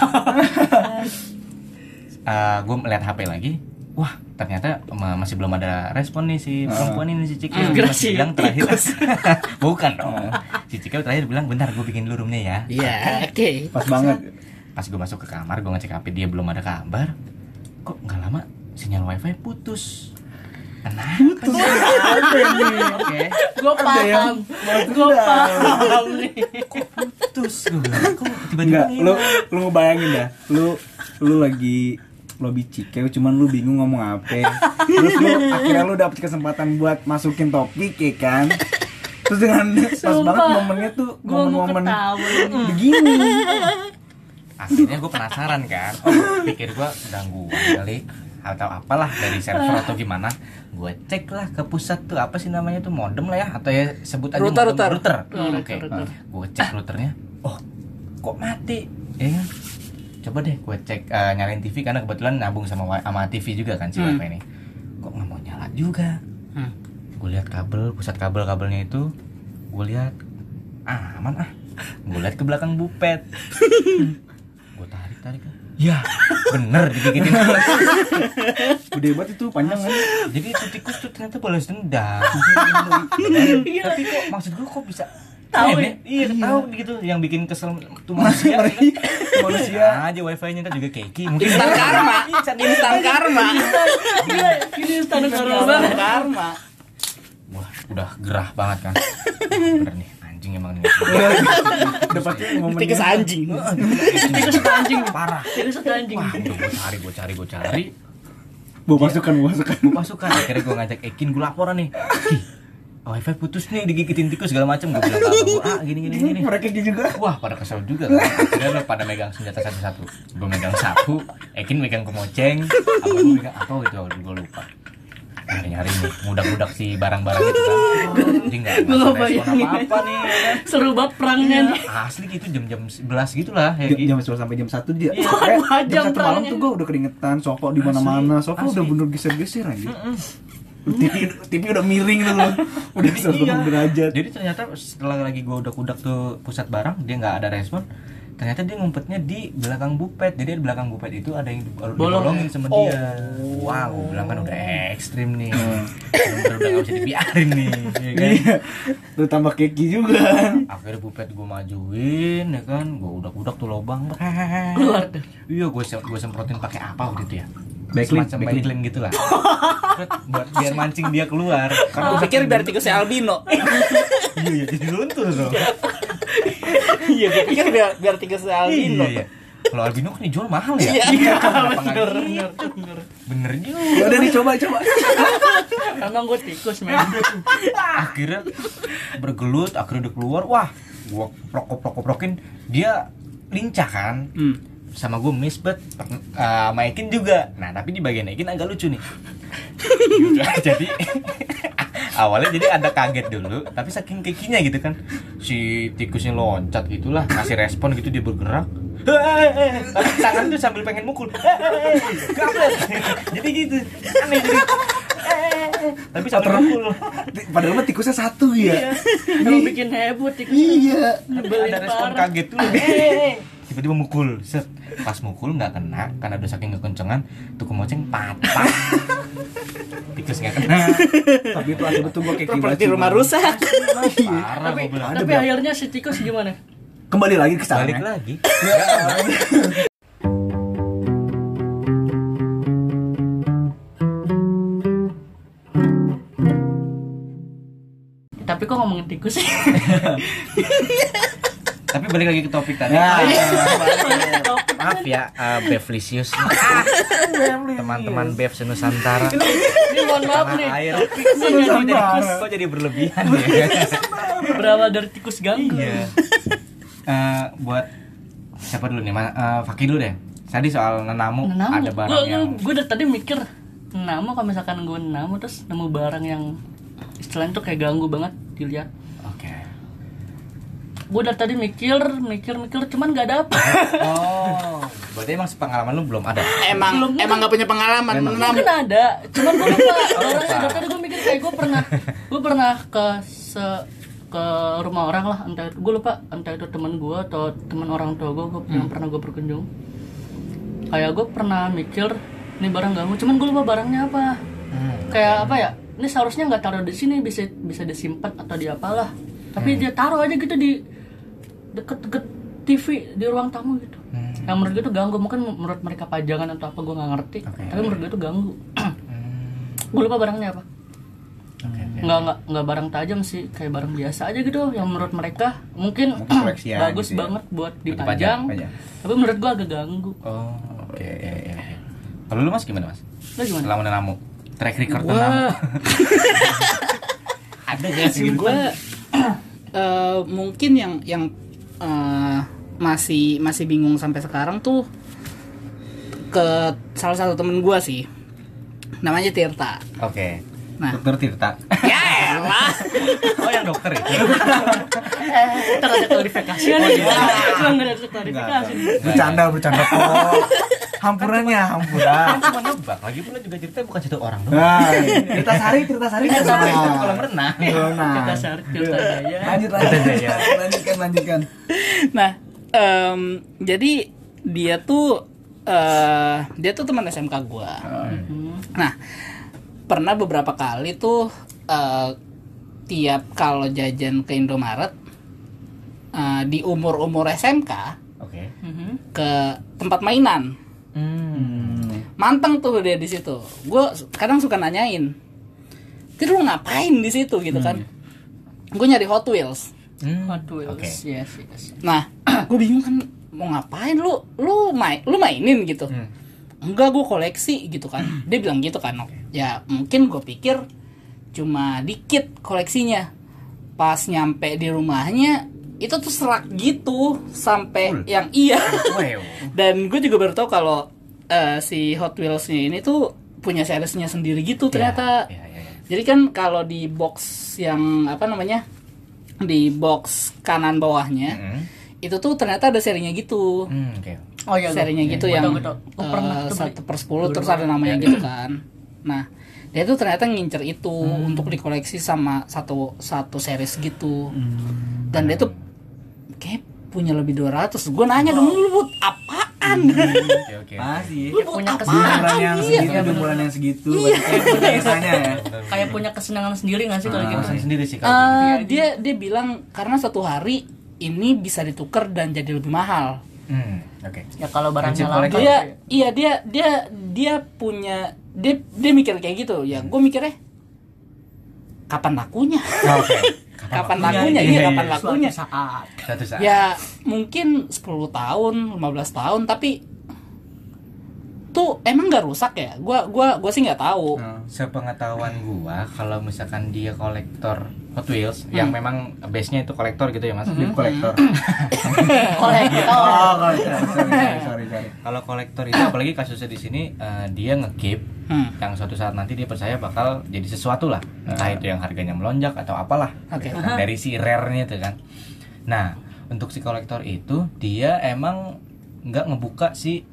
gue melihat HP lagi, wah ternyata ma- masih belum ada respon nih si perempuan ini si Cikil Migrasi masih bilang terakhir bukan dong si Cikil terakhir bilang bentar gue bikin dulu roomnya ya Iya. Oke. Pas banget. pas gue masuk ke kamar gue ngecek HP dia belum ada kabar kok nggak lama sinyal wifi putus kenapa putus oke Gue paham. Gue paham nih. putus gue bilang kok tiba-tiba Enggak, ngilang?" lu lu ngebayangin dah. Lu lu lagi lobby cikew cuman lu bingung ngomong apa. Terus lu akhirnya lu dapet kesempatan buat masukin topik ya kan. Terus dengan pas banget momennya tuh momen-momen begini. akhirnya gue penasaran kan? Oh, pikir gue gangguan kali. Atau apalah dari server atau gimana. Gue cek lah ke pusat tuh apa sih namanya tuh? Modem lah ya? Atau ya sebut aja Router, modem router. router. Oh, oke. router. gue cek routernya. Oh kok mati? Ya coba deh gue cek eh, nyalain TV karena kebetulan nabung sama sama TV juga kan si Hmm. wifi ini. Kok nggak mau nyala juga. Gue lihat kabel pusat kabel kabelnya itu gue lihat ah, aman ah. Gue lihat ke belakang bupet. Gue tarik tarik ya. Bener digigitin Gede banget itu panjang kan. jadi itu tikus tuh ternyata balas dendam. Tapi kok maksud gue kok bisa Tahu Eh, iya tahu gitu yang bikin kesel tuh manusia. Manusia. Aja wifi nya kan juga keki. Mungkin Instan karma. Instan karma. Ini Instan karma. Udah gerah banget kan. Bener nih anjing emang nih. Udah pasti momen Tikus anjing. Tikus anjing. parah. Tikus anjing. wah udah gue cari gue cari gue cari. Bawa pasukan, bawa pasukan. gue pasukan. Akhirnya gue ngajak Ekin gue laporan nih. Wifi putus nih digigitin tikus segala macam gue bilang gue ah gini gini gini. Mereka gitu juga. Wah pada kesel juga kan. Lo pada megang senjata satu-satu. Gue megang sapu Ekin megang kemoceng Abang gue megang? Apa gitu Gue lupa Nyari-nyari nih Mudak-mudak si barang-barang itu kan Jadi gak Gue nggak nggak respon apa-apa nih ya kan. Seru banget perangnya nih. Asli gitu jam-jam 11 gitu lah ya, Jam, jam 10 sampai jam 1 dia. Iya, jam jam 1 malam tuh gua udah keringetan, sofa di mana-mana. Sofa asli. udah bener geser-geser aja. TV TV udah miring tuh loh. Udah Jadi 180 iya. derajat. Jadi ternyata setelah lagi gue udak-udak tuh pusat barang Dia nggak ada respon Ternyata dia ngumpetnya di belakang bupet Jadi di belakang bupet itu ada yang di- Bolong. dibolongin sama dia Wah gue bilang kan udah ekstrim nih Bener-bener udah gak bisa dibiarin nih ya kan? Iya. Tambah keki juga kan. akhirnya bupet gue majuin ya kan gue udak-udak tuh lubang Keluar tuh. iya gue gue semprotin pakai apa waktu itu ya Backlink, semacam backlink. backlink gitu lah buat biar mancing dia keluar Kan gue pikir biar tikusnya albino. iya iya jadi luntur dong Iya, gue pikir biar biar tikusnya albino. iya iya kalau albino kan dijual mahal ya Iya, nggak bener, gitu? bener, bener. bener juga udah nih coba coba. Emang gue tikus, men. akhirnya bergelut akhirnya udah keluar wah gua prokop prokokin dia lincah kan Hmm. sama gue miss bet uh, sama Ekin juga nah tapi di bagian Ekin agak lucu nih jadi awalnya jadi ada kaget dulu tapi saking kekinya gitu kan. Si tikusnya loncat gitulah ngasih respon gitu dia bergerak. Tangan tuh sambil pengen mukul. Jadi gitu aneh jadi. Tapi sambil mukul. Padahal mah tikusnya satu ya. Emang bikin heboh tikus. Iya. Ada respon kaget tuh. Tiba-tiba mukul set pas mukul nggak kena karena udah saking kekencengan tuh kemoceng patah tikus nggak kena Tapi itu ada betul Properti banget sih, rumah rusak. parah Tapi, tapi akhirnya si tikus gimana? Kembali lagi ke sana. balik lagi Tapi kok ngomongin tikus sih? tapi balik lagi ke topik tadi Ya. Maaf ya uh, Bevlisius teman-teman Bev senusantara. Ini mohon maaf nih. air. Kok jadi berlebihan ya? Berawal dari tikus ganggu. iya. Eh, buat siapa dulu nih? Ma, eh, Fakih dulu deh. Tadi soal nenamu, Nenamu. ada barang Gua- yang gua, gua dari tadi mikir nemu kalau misalkan gue nemu terus nemu barang yang istilahnya tuh kayak ganggu banget dilihat. Gue dari tadi mikir, mikir, mikir, cuman gak dapet. oh berarti emang pengalaman lu belum ada Emang Belum emang gak punya pengalaman menenam. Mungkin ada, cuman gue lupa. Oh, Dari, tadi gue mikir kayak gue pernah, gue pernah ke se ke rumah orang lah, entah gue lupa, entah itu teman gue atau teman orang tua gue, gue Hmm. yang pernah gue berkunjung. Kayak gue pernah mikir, ini barang ganggu, cuman gue lupa barangnya apa. Hmm. Kayak apa ya? Ini seharusnya nggak taruh di sini, bisa bisa disimpan atau di apalah. Tapi Hmm. dia taruh aja gitu di deket-deket TV di ruang tamu gitu. Hmm. Yang menurut gue itu ganggu, mungkin menurut mereka pajangan atau apa gue nggak ngerti. Oke. Tapi menurut gue itu ganggu. Hmm. gue lupa barangnya apa. Oke, oke. Nggak nggak nggak barang tajam sih, kayak barang biasa aja gitu. Yang menurut mereka mungkin, Mungkin koleksian bagus gitu ya. banget buat Buat dipajang. dipajang. Tapi menurut gue agak ganggu. Oh, oke. Kalau lu Mas gimana, Mas? Lo gimana? Selama nenamu, track record Gua nenamu. Ada gak sih? gue eh, mungkin yang yang eh, masih masih bingung sampai sekarang tuh ke salah satu temen gue sih namanya Tirta Oke. nah Dokter Tirta. ya elah Oh yang dokter itu. Ntar ada klarifikasi kan? Cuma nggak ada klarifikasi. Bercanda, bercanda kok. Hampurannya, hampuran. Kan cuma nebak. Lagi pula juga ceritanya bukan satu orang doang. Nah, cerita sari, cerita sari kan sama Itu ya. kolam renang. Kita sari, kita gaya. lanjut Cerita lanjut. Jaya. Lanjutkan, lanjutkan. Nah, em, jadi dia tuh eh dia tuh teman SMK gua. Nah, pernah beberapa kali tuh eh, tiap kalau jajan ke Indomaret eh, di umur-umur SMK Oke. Mhm. ke tempat mainan. Hmm. Manteng tuh dia di situ. Gue kadang suka nanyain, "Ti lu ngapain di situ?" gitu kan. Gue nyari Hot Wheels. Hmm. Hot Wheels, Oke. yes, yes. Nah, gue bingung kan mau ngapain lu? Lu main, lu mainin gitu. Hmm. Enggak, gue koleksi gitu kan. Dia bilang gitu kan. Ya mungkin gue pikir cuma dikit koleksinya. Pas nyampe di rumahnya itu tuh serak gitu sampai Full. yang iya. Wow. Dan gue juga baru tahu kalau eh, si Hot Wheels-nya ini tuh punya seriesnya sendiri gitu ternyata. Ya, ya, ya. Jadi kan kalau di box yang apa namanya? Di box kanan bawahnya Hmm. itu tuh ternyata ada serinya gitu. Hmm, Oke. Oh iya, serinya gua- gitu gua yang pernah eh, tuh beli. satu per sepuluh terus ada namanya gitu kan. Nah dia tuh ternyata ngincer itu Hmm. untuk dikoleksi sama satu satu series gitu. Dan dia tuh kayak punya lebih 200 Gue nanya dong lu buat apaan? Oke, oke. Pasti. Lu Dia buat punya apaan? Bulan yang Iya. segitu, di bulan yang segitu. Biasanya ya. Kayak punya kesenangan sendiri gak sih kalau gitu? Sendiri sih kalau Eh, gitu. dia dia bilang karena satu hari ini bisa ditukar dan jadi lebih mahal. Hmm, oke. Ya kalau barangnya langka. kolektor. Dia iya dia dia dia punya dia dia mikir kayak gitu ya. Gue mikirnya kapan lakunya? Oh, Oke. kapan waktunya? lakunya? Iya, Iya, iya, kapan iya. lakunya? Suatu saat. Saat. Ya mungkin 10 tahun, 15 tahun tapi tuh emang nggak rusak ya? Gua gua gua sih nggak tahu. Hmm. Sepengetahuan gua kalau misalkan dia kolektor Hot Wheels yang memang base-nya itu kolektor gitu ya Mas. Dia kolektor. Kolektor. Oh, kolektor. Sorry, sorry, sorry, sorry. Kalau kolektor itu apalagi kasusnya di sini eh, dia ngekeep Hmm. yang suatu saat nanti dia percaya bakal jadi sesuatu lah. Entah itu yang harganya melonjak atau apalah. Oke. Gitu kan. Dari si rare-nya itu kan. Nah, untuk si kolektor itu dia emang nggak ngebuka si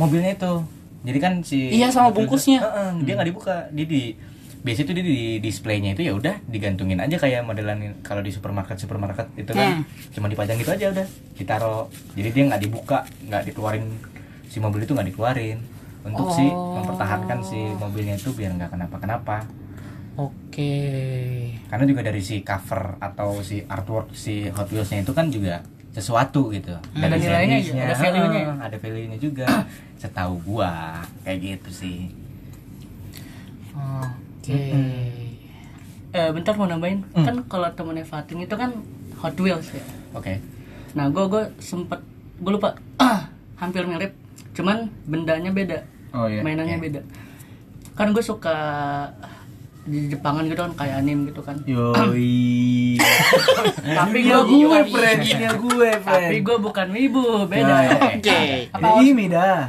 mobilnya itu. Jadi kan si Iya, sama bungkusnya. Heeh, dia nggak dibuka. Dia di biasa itu dia di displaynya itu ya udah digantungin aja kayak modelan kalau di supermarket supermarket itu kan Hmm. cuma dipajang gitu aja udah ditaruh jadi dia nggak dibuka nggak dikeluarin si mobil itu nggak dikeluarin untuk si Oh. mempertahankan si mobilnya itu biar nggak kenapa-kenapa Oke. karena juga dari si cover atau si artwork si Hot Wheels-nya itu kan juga sesuatu gitu Ada nilainya ya, seriesnya, ada value-nya ya. ah, ada value-nya juga setahu gua kayak gitu sih Oke. Eh bentar mau nambahin. Hmm. Kan kalau temennya Fatin itu kan Hot Wheels ya. oke Nah, gue gue sempet gue lupa hampir mirip, cuman bendanya beda, Oh iya. mainannya beda. Kan gue suka di Jepangan gitu kan kayak anime gitu kan. Yoi. Tapi gue gue, bukan friend. Ini gue, friend. Tapi gue bukan wibu, beda. Ya. Oke. Apa Ini dah.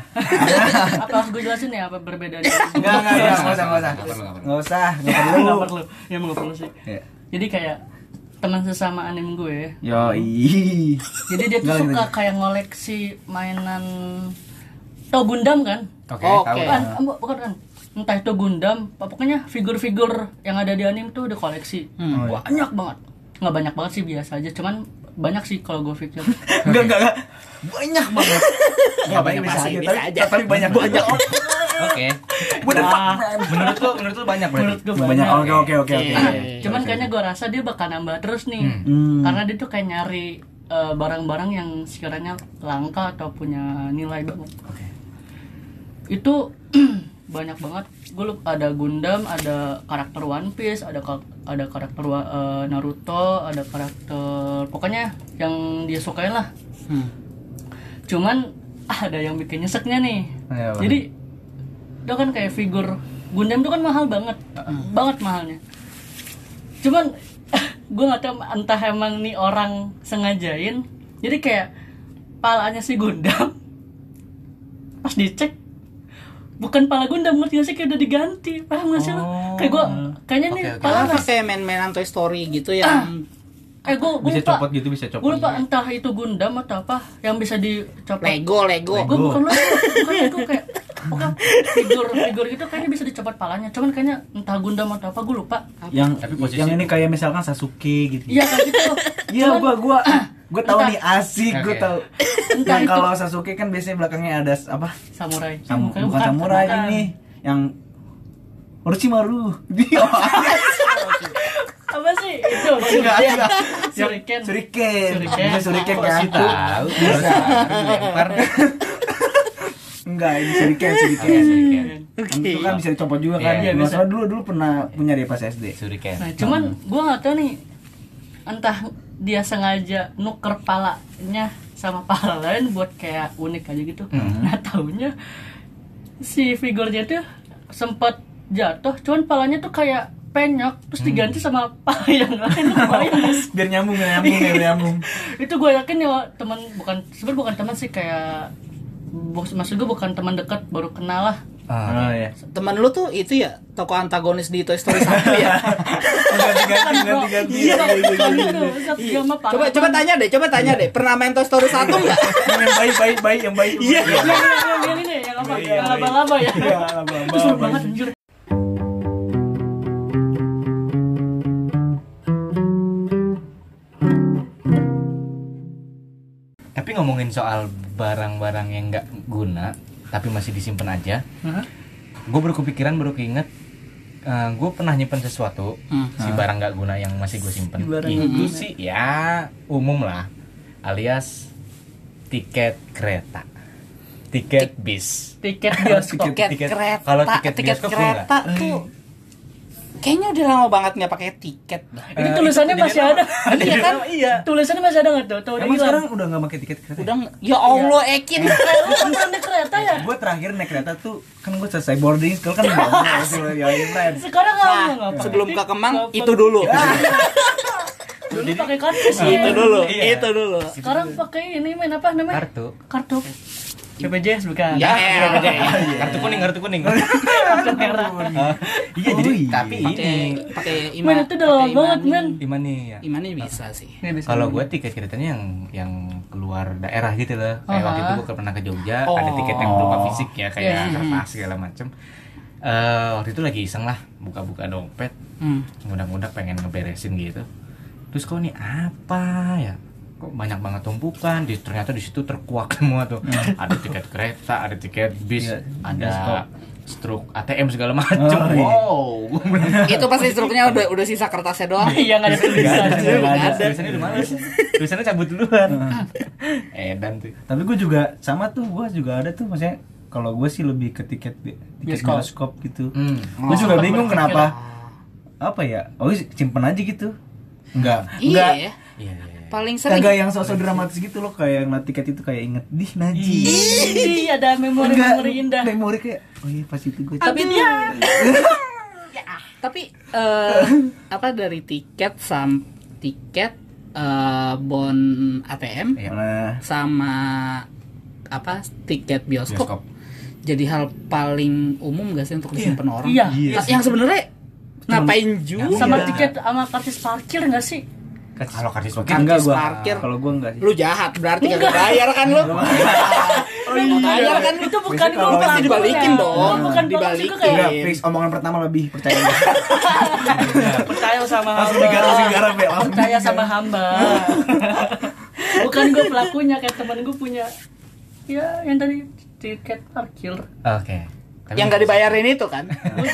apa harus gue jelasin ya apa perbedaannya? Enggak, enggak, enggak, enggak usah, enggak usah. Nggak perlu, nggak perlu. Enggak Nggak ya nggak perlu sih. Jadi kayak teman sesama anime gue, Yoi. jadi dia tuh Nggak, suka nggak. kayak ngoleksi mainan tau Gundam kan? oke Oke. tahu Bukan, kan? Entah itu Gundam, pokoknya figur-figur yang ada di anime tuh udah koleksi. Hmm. Oh, iya. Banyak banget. Nggak banyak banget sih biasa aja, cuman banyak sih kalau gue pikir. Enggak, enggak, enggak. Banyak banget. Enggak banyak bisa pasti, aja, bisa tapi aja. tapi banyak banyak. oke Bener, menurut lu menurut lu banyak berarti menurut gue Banyak. Oke, oke, oke, oke. Oke. Cuman kayaknya gue rasa dia bakal nambah terus nih. Hmm. Karena dia tuh kayak nyari eh, barang-barang yang sekiranya langka atau punya nilai banget. oke Itu banyak banget. Gue lupa ada Gundam, ada karakter One Piece, ada ada karakter eh, Naruto, ada karakter pokoknya yang dia sukain lah. Hmm. Cuman ada yang bikin nyeseknya nih. Ya, Bang. Jadi itu kan kayak figur Gundam itu kan mahal banget, banget mahalnya. Cuman gue nggak tahu entah emang nih orang sengajain. Jadi kayak palanya si Gundam pas dicek bukan pala Gundam ngerti gak sih kayak udah diganti paham gak sih lo Oh. kayak gua kayaknya nih Oke, oke. pala kayak main-mainan Toy Story gitu yang eh gua, gua bisa lupa copot gitu bisa copot gua lupa entah itu Gundam atau apa yang bisa dicopot Lego, Lego. Gue bukan Lego, bukan Lego kayak bukan figur figur gitu kayaknya bisa dicopot palanya. Cuman kayaknya entah Gundam atau apa gue lupa. yang Tapi posisi yang ini kayak misalkan Sasuke gitu Iya kayak gitu. Iya, gua gua tahu Entah- nih asik, tahu. Entah Yang kalau Sasuke kan biasanya belakangnya ada apa? samurai. Sam- Bukan- bukan, samurai bukan. ini yang Orochimaru. Dia Apa sih? Itu enggak shuriken. enggak. Shuriken. Shuriken. Shuriken. Bisa kan? sih tahu? Dilempar. Enggak, ini Shuriken, Shuriken. Shuriken. Yang Itu kan bisa dicopot juga kan. Iya, Nggak bisa. salah dulu dulu pernah punya dia pas SD. Shuriken. Nah, cuman gua nggak tahu nih entah dia sengaja nuker palanya sama pala lain buat kayak unik aja gitu. Nah, taunya si figurnya tuh sempat jatuh, cuman palanya tuh kayak penyok terus diganti sama pala yang lain sih? Biar nyambung, biar nyambung, biar nyambung. itu gue yakin ya teman bukan sebenarnya bukan teman sih kayak bos maksud gue bukan teman dekat baru kenal lah Ah, Oh iya. Temen lu tuh itu ya tokoh antagonis di Toy Story 1 ya. Iya, coba coba tanya deh, coba tanya deh. Pernah main Toy Story 1 enggak? Yang baik, baik, baik, yang baik. Iya. Yang ini, yang apa? Iya, Yang laba-laba ya. Iya, laba-laba. Seru banget anjir. Ngomongin soal barang-barang yang nggak guna tapi masih disimpan aja, Hah? gue baru kepikiran baru keinget gue pernah nyimpen sesuatu Hmm. si barang nggak guna yang masih gue simpen Si barang itu sih ya umum lah alias tiket kereta tiket bis Tiket bioskop. Tiket, tiket- kereta. kalau tiket tiket bioskop kereta tuh kayaknya udah lama banget nggak pakai tiket. dah. Itu tulisannya itu masih kejadian ada. Iya kan? iya Tulisannya masih ada nggak tuh? Tuh udah Emang sekarang udah nggak pakai tiket kereta? Udah nggak- ya Allah Ekin. Eh, lu kan pernah naik kereta ya? Gue terakhir naik kereta tuh kan gue selesai boarding school kan udah masih ya. Sekarang nggak Nah, sebelum ke Kemang itu dulu. Dulu pakai kartu sih. itu dulu, Iya. itu dulu. Sekarang pakai ini main apa namanya? kartu Kartu. BPJS bukan? Ya, kartu kuning kartu kuning Kartu merah. iya Oh, jadi iya. tapi ini pakai Men, itu udah lama banget, imani. men. gimana ya Imani bisa sih. Ini. Kalau gue tiket ceritanya yang yang keluar daerah gitu loh. Kayak waktu itu gue pernah ke Jogja, Oh. ada tiket yang berupa fisik ya kayak Iya. kertas segala macem. Eh waktu itu lagi iseng lah buka-buka dompet, Hmm. mudah-mudah pengen ngeberesin gitu. Terus kok nih apa ya? Kok banyak banget tumpukan, di, ternyata di situ terkuak semua tuh. Ada tiket kereta, ada tiket bis, Iya, ada struk ATM segala macem. Oh, iya. wow. itu pasti struknya udah udah sisa kertasnya doang. Iya nggak ada tulisan. Nggak ada. Tulisannya udah males. Tulisannya cabut duluan. Edan tuh. Tapi gue juga sama tuh, gue juga ada tuh maksudnya kalau gue sih lebih ke tiket tiket Bioskop. bioskop gitu. Hmm. Gue juga Oh. bingung kenapa apa ya? Oh simpen aja gitu. Enggak, enggak. Iya, iya, iya. Paling sering Kagak yang sosok dramatis gitu loh kayak ngeliat tiket itu kayak inget dih Naji. Ih, ada memori-memori indah. Memori kayak oh iya pas itu gue. tapi dia tapi eh, apa dari tiket sam tiket eh, bon ATM Iya. Nah, sama apa tiket bioskop, Bioskop. jadi hal paling umum gak sih untuk disimpan orang Iya. Iya Nah, yang sebenarnya ngapain juga Sama Iya. tiket sama kartis parkir nggak sih? Kalau kartis Kan- parkir enggak gua. parkir. Kalau gua enggak sih. lu jahat berarti gak bayar kan lu Oh iya. Bayar kan lu Itu bukan gua kalau pasti dibalikin dong. Itu bukan Dibalikin. Enggak, fix omongan pertama lebih percaya. percaya sama hamba. langsung digarap ya, Percaya sama hamba. bukan gue pelakunya kayak teman gue punya ya yang tadi tiket parkir. Oke. Tapi yang gak dibayarin itu kan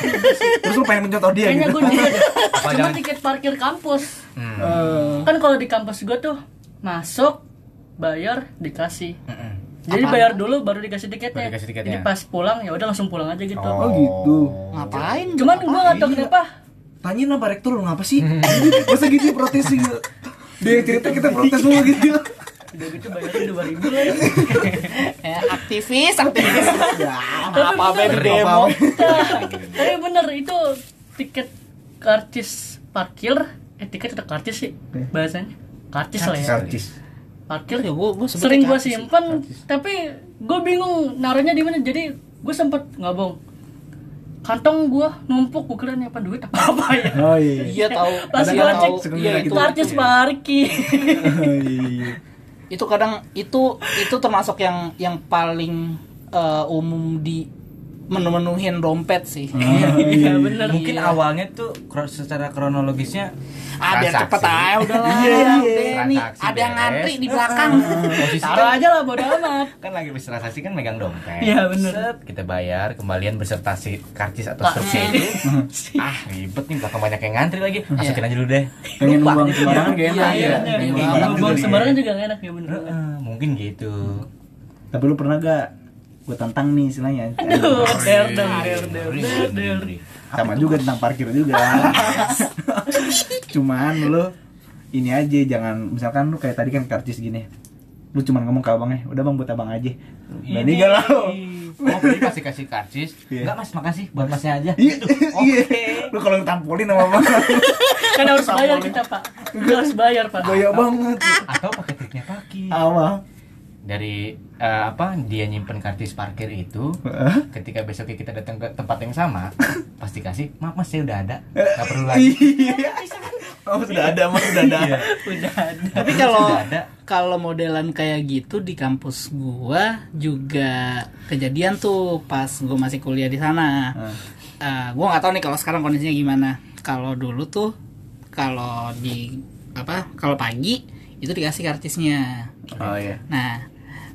Terus lu pengen mencontoh dia Kayaknya gitu. gue juga cuma jangan- tiket parkir kampus. Hmm. Eh, Kan kalau di kampus gue tuh masuk bayar dikasih. Mm-mm. Jadi Apaan? bayar dulu baru dikasih tiketnya. Baru dikasih tiketnya. Jadi pas pulang ya udah langsung pulang aja gitu. Oh gitu. ngapain Cuman gue gak tau kenapa Tanyain lah Pak Rektor lu ngapa sih? Masa gitu protes sih? Dia cerita kita protes semua gitu. Udah gitu bayarnya dua ribu lagi. eh, aktivis aktivis Ya. apa bener, demo Tapi bener itu tiket karcis parkir eh tiket atau karcis sih bahasanya karcis lah ya Karcis. parkir ya gua gua sering gua simpen tapi gue bingung naruhnya di mana jadi gue sempet ngabong kantong gue numpuk gue kira ini apa duit apa apa ya Oh iya. Iya tahu. Pas Iya gua tahu. cek, Iya itu. karcis parkir Oh, iya. Itu kadang itu itu termasuk yang yang paling eh, umum di menu-menuhin dompet sih. iya bener Mungkin Iya. awalnya tuh secara kronologisnya Ah, biar cepet aja udah lah. Iya, iya. nih, ada yang ngantri di belakang. Posisi taruh kan, aja lah bodo amat kan lagi transaksi kan megang dompet. Iya, bener. Set, kita bayar kembalian beserta si karcis atau itu. ah, ribet nih belakang banyak yang ngantri lagi. Masukin aja dulu deh. Pengen Lupa. buang sembarangan gak enak Iya, ya. iya, iya. buang sembarangan buang juga. sembarangan juga gak enak ya bener Heeh, mungkin gitu. Tapi lu pernah gak gue tantang nih istilahnya. Aduh, der der der der der der sama juga tentang parkir juga. Cuman lu ini aja jangan misalkan lu kayak tadi kan karcis gini. Lu cuman ngomong ke abangnya udah bang buat abang aja. Berani gak lah Oh, beli kasih kasih karcis. Iya. Enggak, Mas, makasih buat Masnya aja. iya iya. Oke. lu kalau tampolin sama abang. Kan harus bayar kita pak. Harus bayar pak. Gaya banget. Atau pakai triknya Paki. apa? Dari eh, apa dia nyimpen karcis parkir itu ketika besoknya kita datang ke tempat yang sama pasti kasih maaf mas saya udah ada nggak perlu lagi iya oh sudah ada mas sudah ada Iya. udah ada Tapi kalau Sudah kalau modelan kayak gitu di kampus gua juga kejadian tuh pas gua masih kuliah di sana. Ah. Eh, gua nggak tahu nih kalau sekarang kondisinya gimana. Kalau dulu tuh kalau di apa? Kalau pagi itu dikasih karcisnya. oh iya Nah,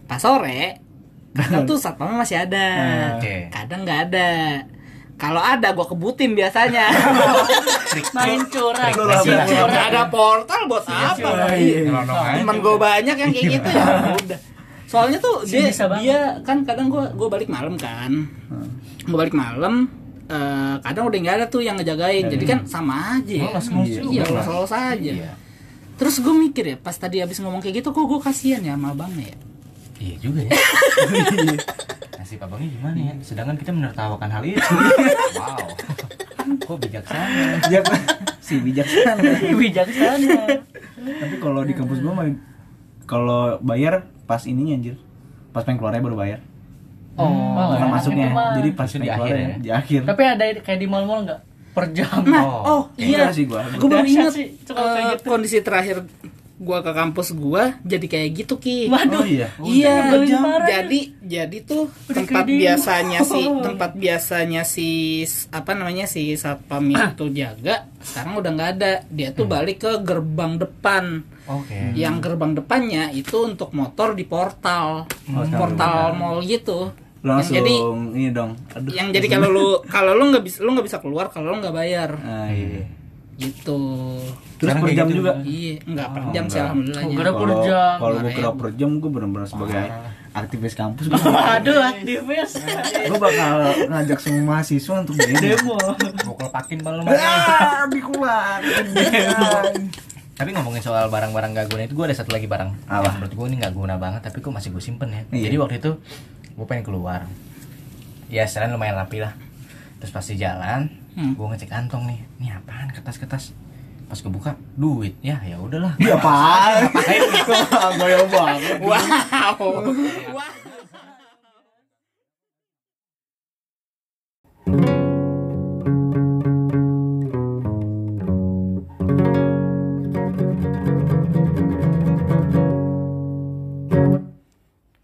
pas sore kadang tuh satpamnya masih ada. Oke. Kadang nggak ada. Kalau ada gua kebutin biasanya. main curang. Nggak ada portal buat apa? iya. Aja. temen gue banyak yang kayak gitu ya udah soalnya tuh dia dia kan kadang gue gue balik malam kan gue balik malam eh, kadang udah nggak ada tuh yang ngejagain jadi kan sama aja ya. Juga. iya lolos lolos aja Iya. terus gue mikir ya pas tadi abis ngomong kayak gitu kok gue kasihan ya sama abangnya ya Iya juga ya. Nasib abangnya gimana ya? Sedangkan kita menertawakan hal itu. wow. Kok bijaksana. bijak si bijaksana bijaksana tapi kalau di kampus gua mah kalau bayar pas ininya anjir pas pengen keluarnya baru bayar oh bukan enak masuknya mah. jadi pas di akhir keluarnya ya? di akhir tapi ada kayak di mall-mall nggak per jam nah Oh, oh, iya enggak sih gua. gue baru ingat sih, gitu. kondisi terakhir gue ke kampus gue jadi kayak gitu ki. Waduh. oh iya. iya, nyebelin parah ya. jadi jadi tuh Udah tempat biasanya si Oh. tempat biasanya si apa namanya si satpam itu jaga sekarang udah nggak ada. Dia tuh balik ke gerbang depan. Oke. yang gerbang depannya itu untuk motor di portal. Oh, portal mall gitu. Langsung yang jadi ini dong. Aduh. yang jadi kalau lu kalau lu nggak bisa lu nggak bisa keluar kalau lu nggak bayar. Ah, iya. Gitu terus per jam gitu juga iya nggak per jam sih enggak. alhamdulillahnya Oh, kira- per kalau jam. kalau gue kira per jam gue benar-benar sebagai aktivis kampus gue waduh aktivis gue bakal ngajak semua mahasiswa untuk demo demo Gue kelepakin malam ah dikeluar Tapi ngomongin soal barang-barang gak guna itu gue ada satu lagi barang Apa? yang menurut gue ini gak guna banget tapi kok masih gue simpen ya. Iya. Jadi waktu itu gue pengen keluar. Ya sekarang lumayan rapi lah. Terus pasti jalan, Hmm. gue ngecek kantong nih. Ini apaan kertas-kertas? Pas gue buka duit ya ya udahlah. Iya apaan? Goyang banget. wow wow